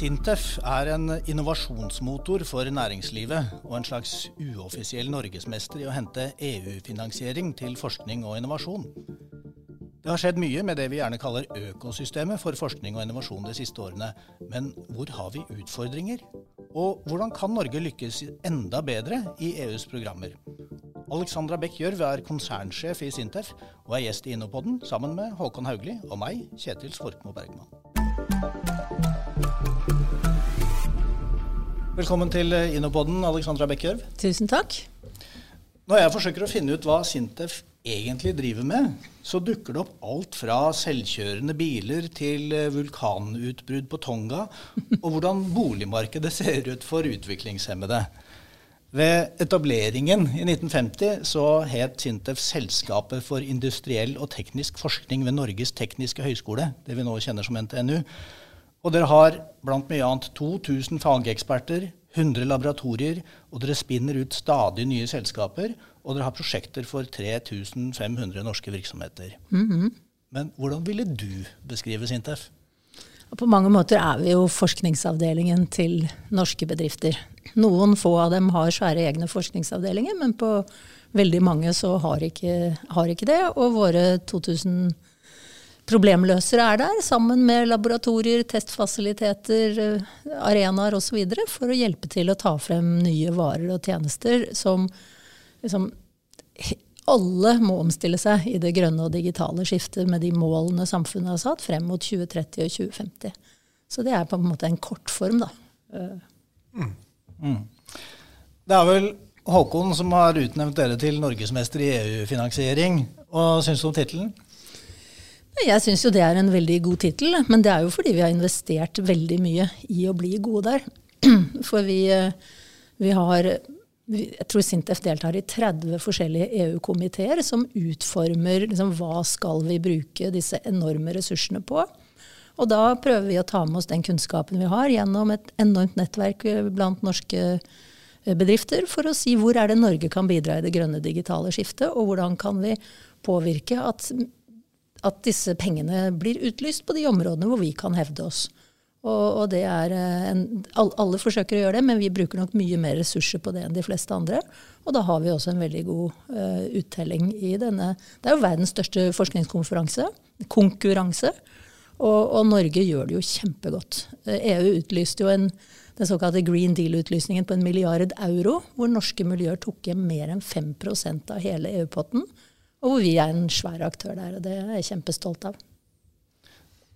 Sintef er en innovasjonsmotor for næringslivet og en slags uoffisiell norgesmester i å hente EU-finansiering til forskning og innovasjon. Det har skjedd mye med det vi gjerne kaller økosystemet for forskning og innovasjon de siste årene. Men hvor har vi utfordringer? Og hvordan kan Norge lykkes enda bedre i EUs programmer? Alexandra Bech Gjørv er konsernsjef i Sintef og er gjest i Innopodden sammen med Håkon Haugli og meg, Kjetil Svorkmo Bergman. Velkommen til Innopodden, Alexandra Bekkjørv. Tusen takk. Når jeg forsøker å finne ut hva Sintef egentlig driver med, så dukker det opp alt fra selvkjørende biler til vulkanutbrudd på Tonga, og hvordan boligmarkedet ser ut for utviklingshemmede. Ved etableringen i 1950 så het Sintef Selskapet for industriell og teknisk forskning ved Norges tekniske høgskole, det vi nå kjenner som NTNU. Og dere har blant mye annet 2000 fageksperter, 100 laboratorier, og dere spinner ut stadig nye selskaper. Og dere har prosjekter for 3500 norske virksomheter. Mm -hmm. Men hvordan ville du beskrive Sintef? På mange måter er vi jo forskningsavdelingen til norske bedrifter. Noen få av dem har svære egne forskningsavdelinger, men på veldig mange så har ikke, har ikke det. Og våre 2000 problemløsere er der, sammen med laboratorier, testfasiliteter, eh, arenaer osv. for å hjelpe til å ta frem nye varer og tjenester som liksom, alle må omstille seg i det grønne og digitale skiftet med de målene samfunnet har satt frem mot 2030 og 2050. Så det er på en måte en kortform, da. Mm. Mm. Det er vel Håkon som har utnevnt dere til norgesmester i EU-finansiering. Hva syns du om tittelen? Jeg syns jo det er en veldig god tittel, men det er jo fordi vi har investert veldig mye i å bli gode der. For vi, eh, vi har jeg tror Sintef deltar i 30 forskjellige EU-komiteer som utformer liksom, hva skal vi bruke disse enorme ressursene på. Og da prøver vi å ta med oss den kunnskapen vi har gjennom et enormt nettverk blant norske eh, bedrifter for å si hvor er det Norge kan bidra i det grønne digitale skiftet, og hvordan kan vi påvirke at at disse pengene blir utlyst på de områdene hvor vi kan hevde oss. Og, og det er eh, en, Alle forsøker å gjøre det, men vi bruker nok mye mer ressurser på det enn de fleste andre. Og da har vi også en veldig god uh, uttelling i denne Det er jo verdens største forskningskonferanse. Konkurranse. Og, og Norge gjør det jo kjempegodt. EU eh, e utlyste jo en, den såkalte Green Deal-utlysningen på en milliard euro, hvor norske miljøer tok hjem mer enn 5 av hele EU-potten. Og hvor vi er en svær aktør der, og det er jeg kjempestolt av.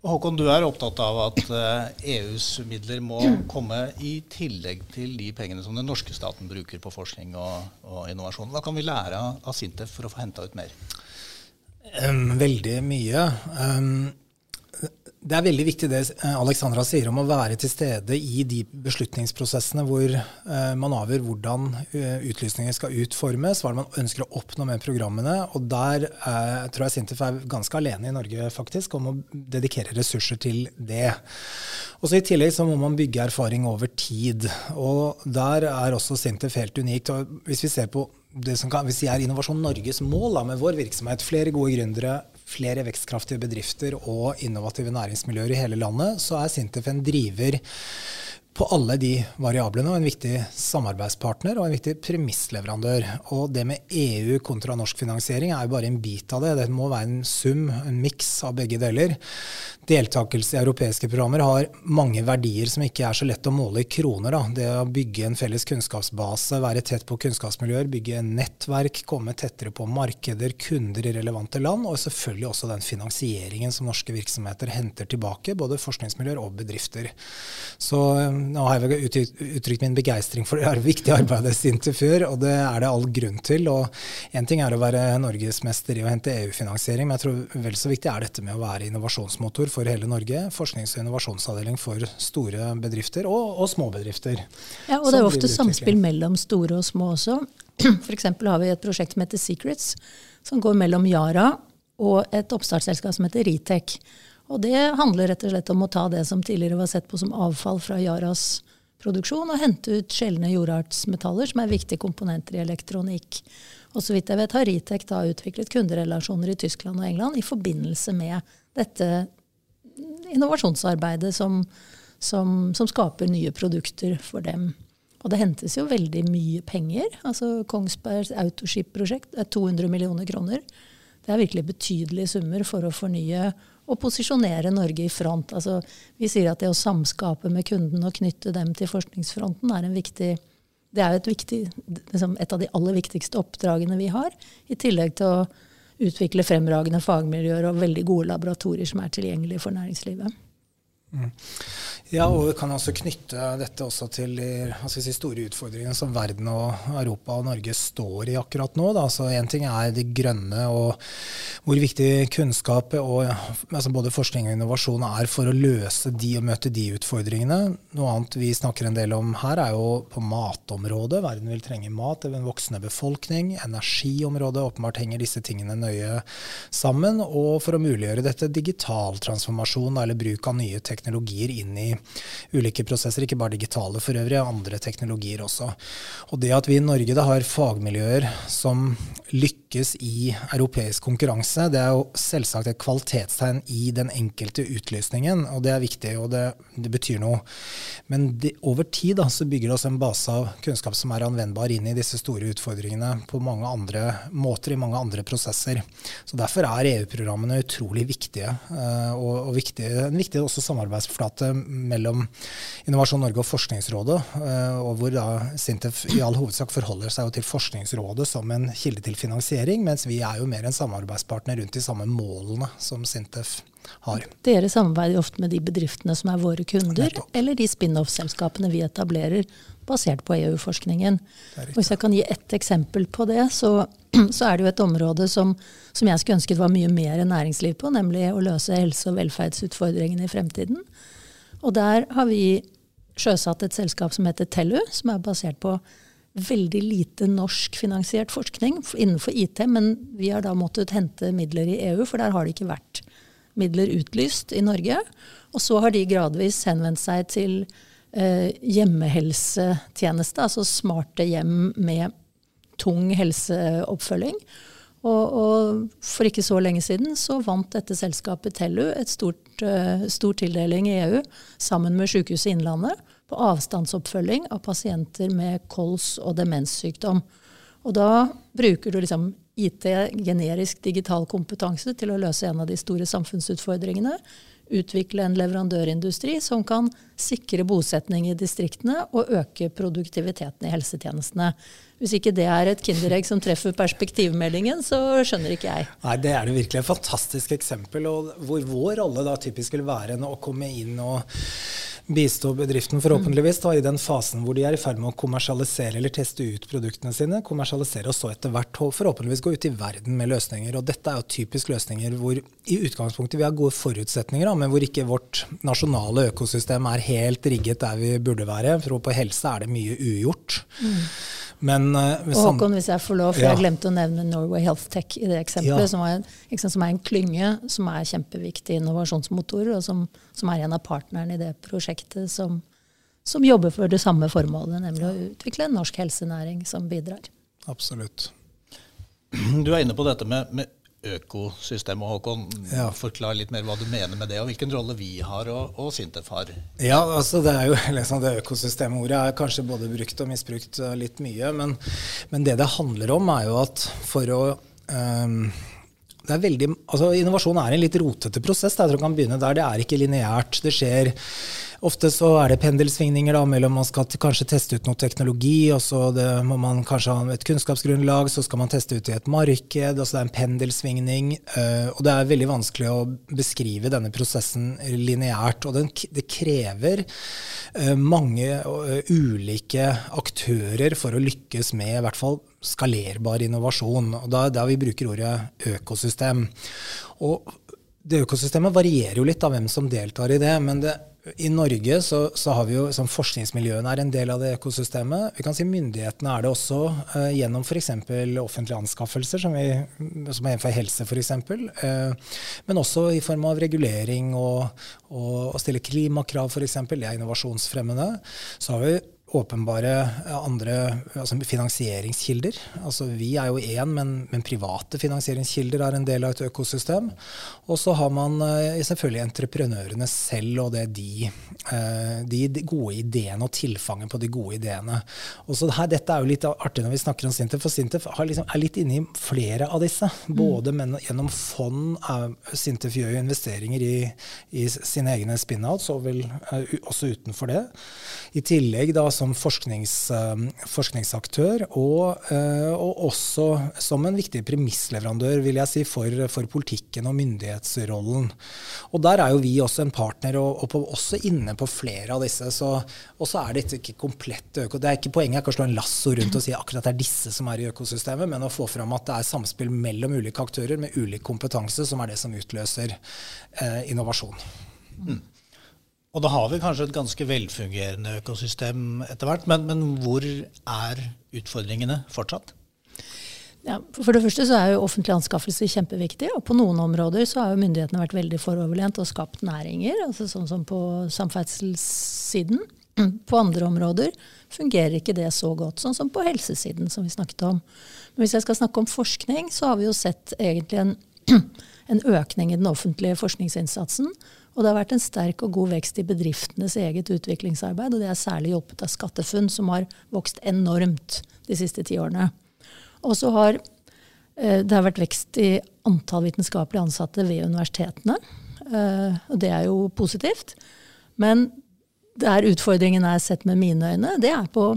Håkon, du er opptatt av at EUs eh, e midler må komme i tillegg til de pengene som den norske staten bruker på forskning og, og innovasjon. Hva kan vi lære av Sintef for å få henta ut mer? Um, veldig mye. Um, det er veldig viktig det eh, Alexandra sier om å være til stede i de beslutningsprosessene hvor uh, man avgjør hvordan uh, utlysninger skal utformes, hva man ønsker å oppnå med programmene. Og der tror jeg Sintef er ganske alene i Norge faktisk om å dedikere ressurser til det. Og så I tillegg så må man bygge erfaring over tid. Og der er også Sintef helt unikt. Og hvis vi ser på det som kan, hvis vi er Innovasjon Norges mål da, med vår virksomhet, flere gode gründere, flere vekstkraftige bedrifter og innovative næringsmiljøer i hele landet, så er Sintef en driver på alle de variablene, og en viktig samarbeidspartner og en viktig premissleverandør. Og det med EU kontra norsk finansiering er jo bare en bit av det. Det må være en sum, en miks av begge deler. Deltakelse i europeiske programmer har mange verdier som ikke er så lett å måle i kroner. Da. Det å bygge en felles kunnskapsbase, være tett på kunnskapsmiljøer, bygge nettverk, komme tettere på markeder, kunder i relevante land, og selvfølgelig også den finansieringen som norske virksomheter henter tilbake, både forskningsmiljøer og bedrifter. Så nå har jeg uttrykt min begeistring for det viktige arbeidet Sintef gjør, og det er det all grunn til. Og Én ting er å være norgesmester i å hente EU-finansiering, men jeg tror vel så viktig er dette med å være innovasjonsmotor for hele Norge. Forsknings- og innovasjonsavdeling for store bedrifter og, og småbedrifter. Ja, og det er ofte samspill mellom store og små også. F.eks. har vi et prosjekt som heter Secrets, som går mellom Yara og et oppstartsselskap som heter Ritech. Og det handler rett og slett om å ta det som tidligere var sett på som avfall fra Yaras produksjon, og hente ut sjeldne jordartsmetaller, som er viktige komponenter i elektronikk. Og så vidt jeg vet har Ritek da utviklet kunderelasjoner i Tyskland og England i forbindelse med dette innovasjonsarbeidet som, som, som skaper nye produkter for dem. Og det hentes jo veldig mye penger. Altså Kongsbergs Autoskip-prosjekt er 200 millioner kroner. Det er virkelig betydelige summer for å fornye og posisjonere Norge i front. Altså, vi sier at det å samskape med kunden og knytte dem til forskningsfronten er viktig er et, viktig, liksom et av de aller viktigste oppdragene vi har. I tillegg til å utvikle fremragende fagmiljøer og veldig gode laboratorier som er tilgjengelige for næringslivet. Mm. Ja, og vi kan også knytte dette også til de si, store utfordringene som verden og Europa og Norge står i akkurat nå. Én ting er det grønne og hvor viktig kunnskap og altså både forskning og innovasjon er for å løse de og møte de utfordringene. Noe annet vi snakker en del om her, er jo på matområdet. Verden vil trenge mat. Er en voksende befolkning. Energiområdet åpenbart henger disse tingene nøye sammen. Og for å muliggjøre dette digital transformasjon eller bruk av nye teknologier inn i ulike prosesser, ikke bare digitale for øvrig, andre teknologier også. Og det at vi i Norge da har fagmiljøer som lykkes i europeisk konkurranse, det er jo selvsagt et kvalitetstegn i den enkelte utlysningen, og det er viktig, og det, det betyr noe. Men det, over tid da, så bygger det oss en base av kunnskap som er anvendbar inn i disse store utfordringene på mange andre måter, i mange andre prosesser. Så Derfor er EU-programmene utrolig viktige, eh, og, og viktige, en viktig samarbeidsflate mellom Innovasjon Norge og Forskningsrådet, eh, og hvor da Sintef i all hovedsak forholder seg til Forskningsrådet som en kilde til finansiering, mens vi er jo mer en samarbeidspartner rundt de samme målene som Sintef har. Dere samarbeider ofte med de bedriftene som er våre kunder, eller de spin-off-selskapene vi etablerer basert på EU-forskningen. Hvis jeg kan gi ett eksempel på det, så, så, er det jo et område som, som jeg skulle ønsket var mye mer næringsliv på, nemlig å løse helse- og velferdsutfordringene i fremtiden. Og der har vi sjøsatt et selskap som heter Tellu, som er basert på veldig lite norskfinansiert forskning innenfor IT, men vi har da måttet hente midler i EU, for der har det ikke vært midler utlyst i Norge. Og så har de gradvis henvendt seg til eh, hjemmehelsetjeneste, altså smarte hjem med tung helseoppfølging. Og, og, for ikke så lenge siden så vant dette selskapet Tellu et stort, uh, stor tildeling i EU sammen med Sykehuset Innlandet på avstandsoppfølging av pasienter med kols- og demenssykdom. Og da bruker du liksom IT, generisk digital kompetanse, til å løse en av de store samfunnsutfordringene. Utvikle en leverandørindustri som kan sikre bosetning i distriktene og øke produktiviteten i helsetjenestene. Hvis ikke det er et kinderegg som treffer perspektivmeldingen, så skjønner ikke jeg. Nei, Det er det virkelig et fantastisk eksempel, og hvor vår rolle da typisk vil være å komme inn og bistå bedriften forhåpentligvis da, i den fasen hvor de er i ferd med å kommersialisere eller teste ut produktene sine. Kommersialisere og så etter hvert forhåpentligvis gå ut i verden med løsninger. Og dette er jo typisk løsninger hvor i utgangspunktet vi har gode forutsetninger, da, men hvor ikke vårt nasjonale økosystem er helt rigget der vi burde være. For på helse er det mye ugjort. Mm. Men, uh, Håkon, hvis jeg får lov, for ja. jeg glemte å nevne Norway Health Tech i det eksempelet, ja. som, er, liksom, som, er, en klynge som er kjempeviktig innovasjonsmotor, og som, som, er en av partnerne i det prosjektet som, som jobber for det samme formålet, nemlig å utvikle en norsk helsenæring som bidrar. Absolutt. Du er inne på dette med, med økosystemet, Håkon. Ja. Forklar litt mer hva du mener med det, og hvilken rolle vi har og, og Sintef har. Ja, altså det er jo liksom det økosystemet-ordet er kanskje både brukt og misbrukt eh, litt mye. Men, men det det handler om, er jo at for å um, det er veldig, altså Innovasjon er en litt rotete prosess. Jeg tror kan begynne der. Det er ikke lineært. Det skjer Ofte så er det pendelsvingninger da, mellom man skal kanskje teste ut noe teknologi, og så det, må man kanskje ha et kunnskapsgrunnlag, så skal man teste ut i et marked. altså Det er en pendelsvingning. Uh, og det er veldig vanskelig å beskrive denne prosessen lineært. Og den, det krever uh, mange uh, ulike aktører for å lykkes med i hvert fall skalerbar innovasjon. og Da, Der vi bruker ordet økosystem. Og det økosystemet varierer jo litt av hvem som deltar i det, men det I Norge så, så, har vi jo som forskningsmiljøene er en del av det økosystemet. Vi kan si Myndighetene er det også eh, gjennom f.eks. offentlige anskaffelser, som, vi, som er innenfor helse f.eks. Eh, men også i form av regulering og, og, og stille klimakrav f.eks. Det er innovasjonsfremmende. Så har vi åpenbare andre altså finansieringskilder. Altså vi er jo én, men, men, private finansieringskilder er en del av et økosystem. Og så har man eh, selvfølgelig entreprenørene selv og det de, eh, de gode ideene og tilfanget på de gode ideene. Og så her, Dette er jo litt artig når vi snakker om Sintef, for Sintef liksom, er litt inne i flere av disse. Mm. Både mm. gjennom fond. Sintef gjør jo investeringer i, i sine egne spin-outs, og vel eh, også utenfor det. I tillegg da som forsknings, forskningsaktør, og, og, også som en viktig premissleverandør vil jeg si, for, for politikken og myndighetsrollen. Og Der er jo vi også en partner, og, og på, også inne på flere av disse. Og så er dette ikke komplett øko. Det er ikke poenget er ikke å slå en lasso rundt og si akkurat det er disse som er i økosystemet, men å få fram at det er samspill mellom ulike aktører med ulik kompetanse som er det som utløser eh, innovasjon. Mm. Og da har vi kanskje et ganske velfungerende økosystem etter hvert, men, men hvor er utfordringene fortsatt? Ja, for det første så er jo offentlige anskaffelser kjempeviktig. Og på noen områder så har jo myndighetene vært veldig foroverlent og skapt næringer. altså Sånn som på samferdselssiden. På andre områder fungerer ikke det så godt, sånn som på helsesiden, som vi snakket om. Men hvis jeg skal snakke om forskning, så har vi jo sett egentlig en, en økning i den offentlige forskningsinnsatsen. Og det har vært en sterk og god vekst i bedriftenes eget utviklingsarbeid. Og det er særlig hjulpet av SkatteFUNN, som har vokst enormt de siste ti årene. Og så har eh, det har vært vekst i antall vitenskapelig ansatte ved universitetene. Eh, og det er jo positivt. Men der utfordringen er sett med mine øyne, det er på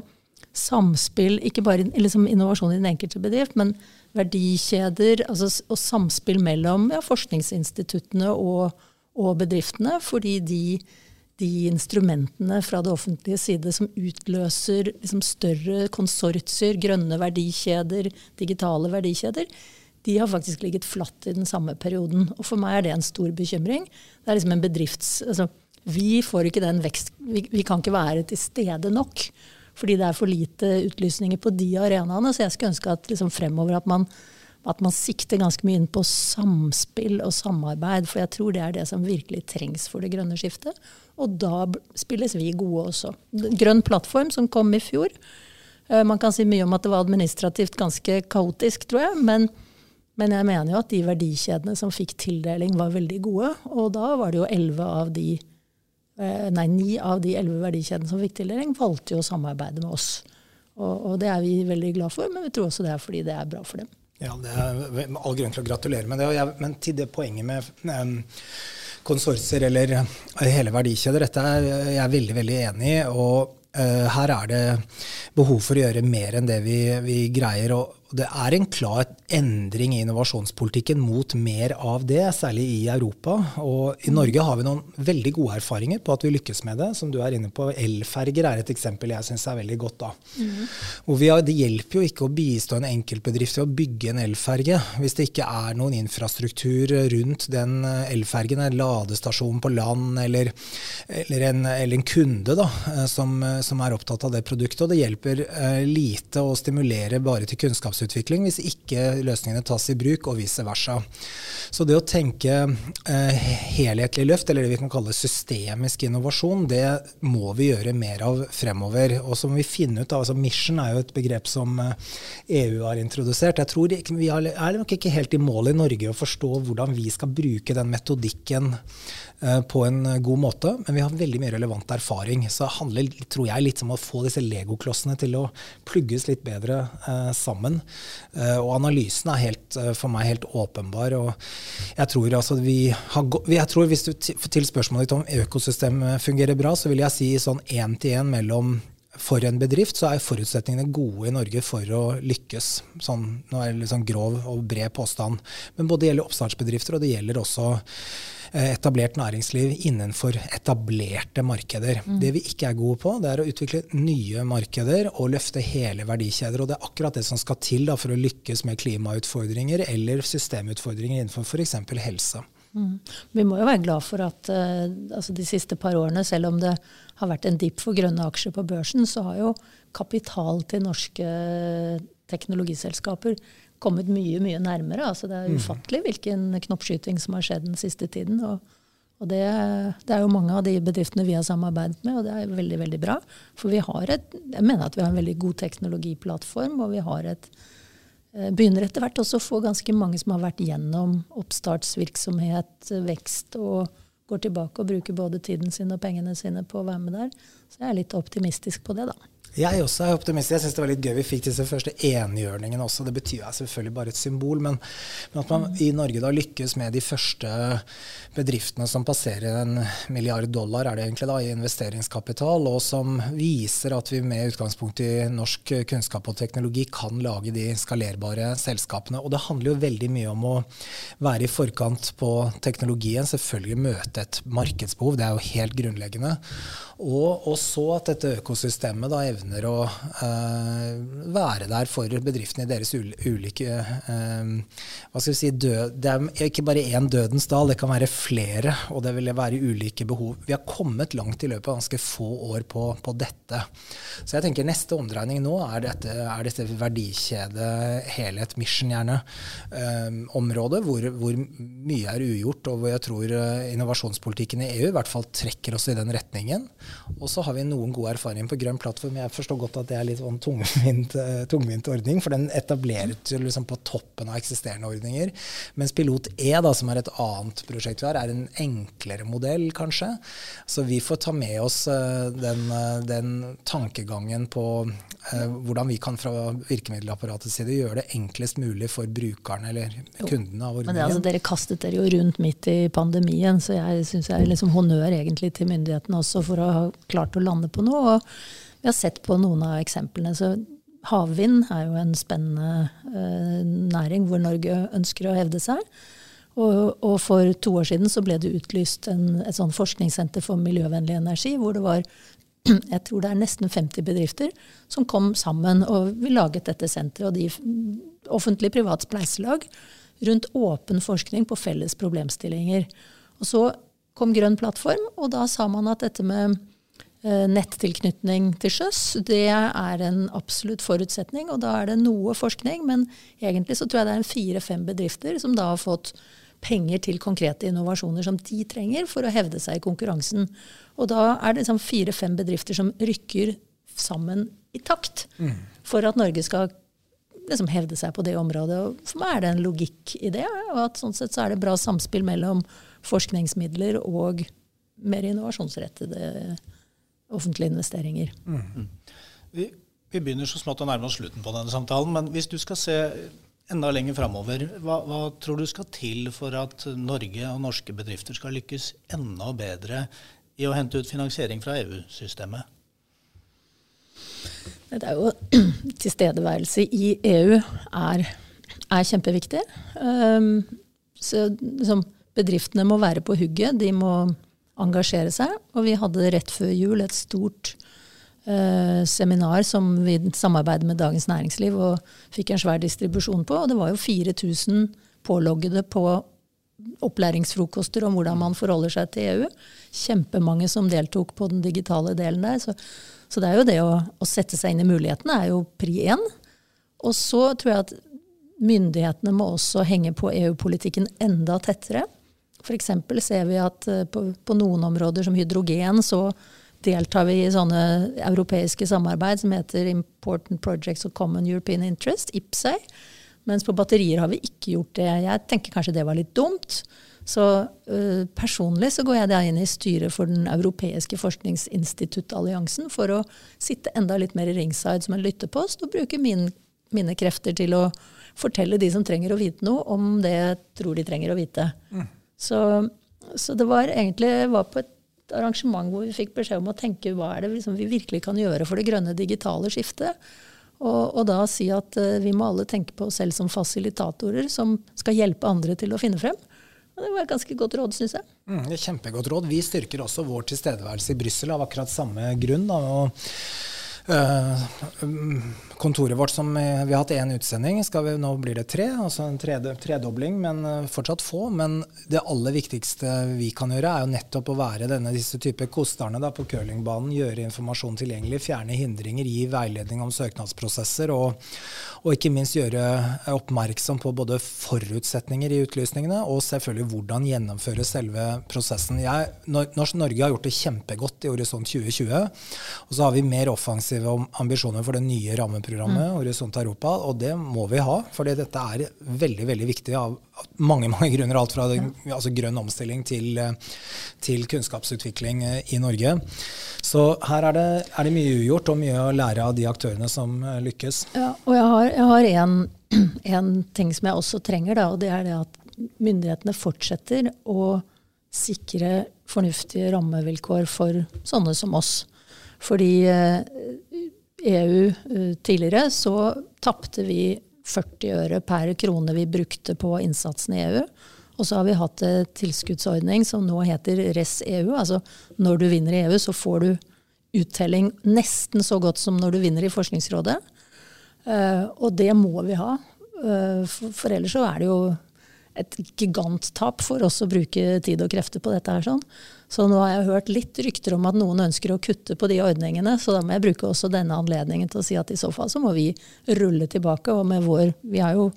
samspill, ikke bare liksom innovasjon i den enkelte bedrift, men verdikjeder altså, og samspill mellom ja, forskningsinstituttene og, og bedriftene. Fordi de de instrumentene fra det offentlige side som utløser liksom større konsortier, grønne verdikjeder, digitale verdikjeder, de har faktisk ligget flatt i den samme perioden. Og for meg er det en stor bekymring. Det er liksom en bedrifts... Altså, vi får ikke den vekst... Vi, vi, kan ikke være til stede nok. Fordi det er for lite utlysninger på de arenaene. Så jeg skulle ønske at liksom fremover at man at man sikter ganske mye inn på samspill og samarbeid. For jeg tror det er det som virkelig trengs for det grønne skiftet. Og da spilles vi gode også. Grønn plattform, som kom i fjor. Eh, man kan si mye om at det var administrativt ganske kaotisk, tror jeg. Men, men jeg mener jo at de verdikjedene som fikk tildeling, var veldig gode. Og da var det jo elleve av de eh, Nei, ni av de elleve verdikjedene som fikk tildeling, valgte jo å samarbeide med oss. Og, og, det er vi veldig glad for, men vi tror også det er fordi det er bra for dem. Ja, det er all grunn til å gratulere med det. Jeg, men til det poenget med um, konsortier eller eh, hele verdikjeder. Dette er jeg veldig, veldig enig i. Og uh, her er det behov for å gjøre mer enn det vi, vi greier. Og det er en klar endring i innovasjonspolitikken mot mer av det, særlig i Europa. Og i Norge har vi noen veldig gode erfaringer på at vi lykkes med det. Som du er inne på, elferger er et eksempel jeg syns er veldig godt. da. Mm. Har, det hjelper jo ikke å bistå en enkeltbedrift til å bygge en elferge hvis det ikke er noen infrastruktur rundt den elfergen, en ladestasjon på land eller, eller, en, eller en, kunde da, som, som, er opptatt av det produktet. Og det hjelper lite å stimulere bare til kunnskap kunnskapsutvikling hvis ikke løsningene tas i bruk, og vice versa. Så det å tenke eh, helhetlig løft, eller det vi kan kalle systemisk innovasjon, det må vi gjøre mer av fremover. Og så må vi finne ut, av altså Mission er jo et begrep som EU eh, e har introdusert. Jeg tror Vi er nok ikke helt i mål i Norge å forstå hvordan vi skal bruke den metodikken på en eh, god måte, men vi har veldig mye relevant erfaring. Så det handler tror jeg, litt om å få disse legoklossene til å plugges litt bedre eh, sammen. Eh, og analysen er helt, eh, for meg helt åpenbar. og jeg tror, altså, vi har, jeg tror Hvis du til spørsmålet ditt om økosystemet fungerer bra, så vil jeg si sånn én-til-én mellom for en bedrift så er forutsetningene gode i Norge for å lykkes. Sånn, nå er det litt sånn grov og bred påstand. Men både det gjelder oppstartsbedrifter og det gjelder også Eh, etablert næringsliv innenfor etablerte markeder. Mm. Det vi ikke er gode på, det er å utvikle nye markeder og løfte hele verdikjeder. Og det er akkurat det som skal til da, for å lykkes med klimautfordringer eller systemutfordringer innenfor f.eks. helse. Mm. Vi må jo være glad for at uh, altså de siste par årene, selv om det har vært en dipp for grønne aksjer på børsen, så har jo kapital til norske teknologiselskaper kommet mye, mye nærmere. Altså det er mm. ufattelig hvilken knoppskyting som har skjedd den siste tiden. Og, og det, det, er jo mange av de bedriftene vi har samarbeidet med, og det er veldig veldig bra. For vi har et, jeg mener at vi har en veldig god teknologiplattform, og vi har et begynner etter hvert også å få ganske mange som har vært gjennom oppstartsvirksomhet, vekst, og går tilbake og bruker både tiden sin og pengene sine på å være med der. Så jeg er litt optimistisk på det, da. Jeg også er optimist. Jeg syns det var litt gøy vi fikk disse første enhjørningene også. Det betyr jo selvfølgelig bare et symbol, men, men, at man i Norge da lykkes med de første bedriftene som passerer en milliard dollar, er det egentlig da, i investeringskapital, og som viser at vi med utgangspunkt i norsk kunnskap og teknologi kan lage de skalerbare selskapene. Og det handler jo veldig mye om å være i forkant på teknologien, selvfølgelig møte et markedsbehov, det er jo helt grunnleggende. Og, og så at dette økosystemet da evner å uh, være der for bedriftene i deres ulike uh, hva skal vi si, død, Det er ikke bare én dødens dal, det kan være flere, og det vil være ulike behov. Vi har kommet langt i løpet av ganske få år på, på dette. Så jeg tenker neste omdreining nå er dette, er dette verdikjede, helhet, mission gjerne, um, området hvor, hvor, mye er ugjort, og hvor jeg tror innovasjonspolitikken i EU i hvert fall trekker oss i den retningen. Og så har vi noen gode erfaringer på Grønn plattform. Jeg forstår godt at det er litt sånn tungvint, eh, tungvint ordning, for den etableres liksom på toppen av eksisterende ordninger. Mens Pilot E, da, som er et annet prosjekt vi har, er en enklere modell, kanskje. Så vi får ta med oss uh, den, uh, den, tankegangen på hvordan vi kan fra virkemiddelapparatets side gjøre det enklest mulig for brukerne eller kundene av ordningen. Men det, altså, Dere kastet dere jo rundt midt i pandemien, så jeg syns jeg er liksom honnør egentlig til myndighetene også for å ha klart å lande på noe. Og vi har sett på noen av eksemplene. så Havvind er jo en spennende eh, næring hvor Norge ønsker å hevde seg. Og, og, for to år siden så ble det utlyst en, et sånn forskningssenter for miljøvennlig energi, hvor det var jeg tror det er nesten 50 bedrifter som kom sammen og vi laget dette senteret. Og de offentlig-privat spleiselag rundt åpen forskning på felles problemstillinger. Og så kom Grønn plattform, og da sa man at dette med nettilknytning til sjøs, det er en absolutt forutsetning. Og da er det noe forskning, men egentlig så tror jeg det er fire-fem bedrifter som da har fått penger til konkrete innovasjoner som de trenger for å hevde seg i konkurransen. Og da er det liksom fire-fem bedrifter som rykker sammen i takt mm. for at Norge skal liksom hevde seg på det området. Og for meg er det en logikk i det. Og at sånn sett så er det bra samspill mellom forskningsmidler og mer innovasjonsrettede offentlige investeringer. Mm. Vi, vi, begynner så smått å nærme oss slutten på denne samtalen, men hvis du skal se enda lenger framover, hva, hva, tror du skal til for at Norge og norske bedrifter skal lykkes enda bedre i å hente ut finansiering fra EU-systemet? Det er jo Tilstedeværelse i EU er, er kjempeviktig. Um, så liksom, bedriftene må være på hugget. De må engasjere seg. Og vi hadde rett før jul et stort eh, seminar som vi samarbeidet med Dagens Næringsliv og fikk en svær distribusjon på. Og det var jo 4000 påloggede på opplæringsfrokoster om hvordan man forholder seg til EU. Kjempemange som deltok på den digitale delen der. Så, så det er jo det å, å, sette seg inn i mulighetene er jo pri én. Og så tror jeg at myndighetene må også henge på EU-politikken enda tettere. F.eks. ser vi at eh, på, på, noen områder som hydrogen, så deltar vi i sånne europeiske samarbeid som heter Important Projects of Common European Interest, IPSEI. Mens på batterier har vi ikke gjort det. Jeg tenker kanskje det var litt dumt. Så uh, personlig så går jeg da inn i styret for Den europeiske forskningsinstituttalliansen for å sitte enda litt mer i ringside som en lyttepost og bruke min, mine krefter til å fortelle de som trenger å vite noe, om det jeg tror de trenger å vite. Mm. Så, så, det var egentlig var på et arrangement hvor vi fikk beskjed om å tenke hva er det liksom vi virkelig kan gjøre for det grønne digitale skiftet. Og, og, da si at uh, vi må alle tenke på oss selv som fasilitatorer som skal hjelpe andre til å finne frem. Og det var et ganske godt råd, syns jeg. Mm, det er Kjempegodt råd. Vi styrker også vår tilstedeværelse i Brussel av akkurat samme grunn. Da, og Uh, kontoret vårt som vi har hatt én utsending, vi, nå blir det tre. Altså en tredobling, men eh, fortsatt få. Men det aller viktigste vi kan gjøre, er jo nettopp å være denne, disse typer kosterne da, på curlingbanen. Gjøre informasjon tilgjengelig, fjerne hindringer, gi veiledning om søknadsprosesser. Og, og ikke minst gjøre oppmerksom på både forutsetninger i utlysningene og selvfølgelig hvordan gjennomføre selve prosessen. Jeg, Norge har gjort det kjempegodt i Horisont 2020. Og så har vi mer offensive ambisjoner for det nye rammeprogrammet programmet, mm. Horisont Europa, og det må vi ha. For dette er veldig veldig viktig av mange mange grunner. Alt fra altså grønn omstilling til, til, kunnskapsutvikling eh, i Norge. Så her er det, er det, mye ugjort og mye å lære av de aktørene som eh, lykkes. Ja, og jeg har, én ting som jeg også trenger, da, og det er det at myndighetene fortsetter å sikre fornuftige rammevilkår for sånne som oss. Fordi eh, EU eh, tidligere, så tapte vi 40 øre per krone vi brukte på innsatsen i EU. Og så har vi hatt en tilskuddsordning som nå heter RES-EU. Altså når du vinner i EU, så får du uttelling nesten så godt som når du vinner i Forskningsrådet. Uh, og det må vi ha. For, for, ellers så er det jo et giganttap for oss å bruke tid og krefter på dette her. sånn. Så nå har jeg hørt litt rykter om at noen ønsker å kutte på de ordningene, så da må jeg bruke også denne anledningen til å si at i så fall så må vi rulle tilbake. Og med vår Vi har jo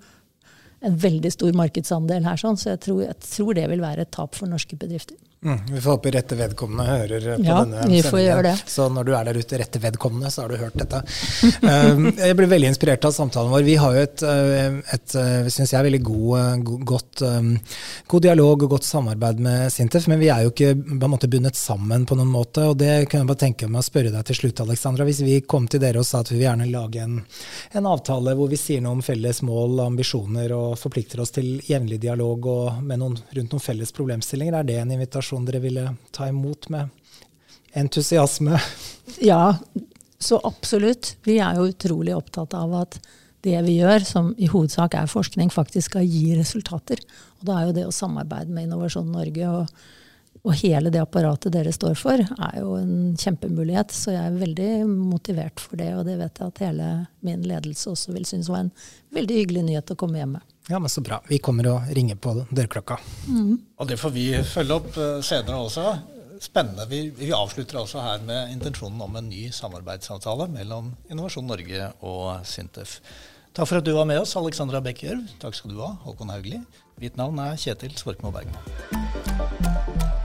en veldig stor markedsandel her, sånn, så jeg tror, jeg tror det vil være et tap for norske bedrifter. Mm, vi får håpe rette vedkommende hører på ja, denne vi får gjøre det. Så når du er der ute, rette vedkommende, så har du hørt dette. um, jeg ble veldig inspirert av samtalen vår. Vi har jo et, eh, et eh, synes jeg, veldig god, eh, godt, um, god, dialog og godt samarbeid med Sintef, men vi er jo ikke på en måte bundet sammen på noen måte. og Det kunne jeg bare tenke meg å spørre deg til slutt, Alexandra. Hvis vi kom til dere og sa at vi vil gjerne lage en, en avtale hvor vi sier noe om felles mål, ambisjoner og forplikter oss til jevnlig dialog og med noen, rundt noen felles problemstillinger, er det en invitasjon? Invitasjon dere ville ta imot med entusiasme? Ja, så absolutt. Vi er jo utrolig opptatt av at det vi gjør, som i hovedsak er forskning, faktisk skal gi resultater. Og da er jo det å samarbeide med Innovasjon Norge og, og hele det apparatet dere står for, er jo en kjempemulighet. Så jeg er veldig motivert for det, og det vet jeg at hele min ledelse også vil synes var en veldig hyggelig nyhet å komme hjem med. Ja, men Så bra. Vi kommer og ringer på dørklokka. Mm. Og det får vi følge opp eh, senere også. Spennende. Vi, vi, avslutter også her med intensjonen om en ny samarbeidsavtale mellom Innovasjon Norge og Sintef. Takk for at du var med oss, Alexandra Bekkjørv. Takk skal du ha, Håkon Haugli. Mitt navn er Kjetil Svorkmo Bergman.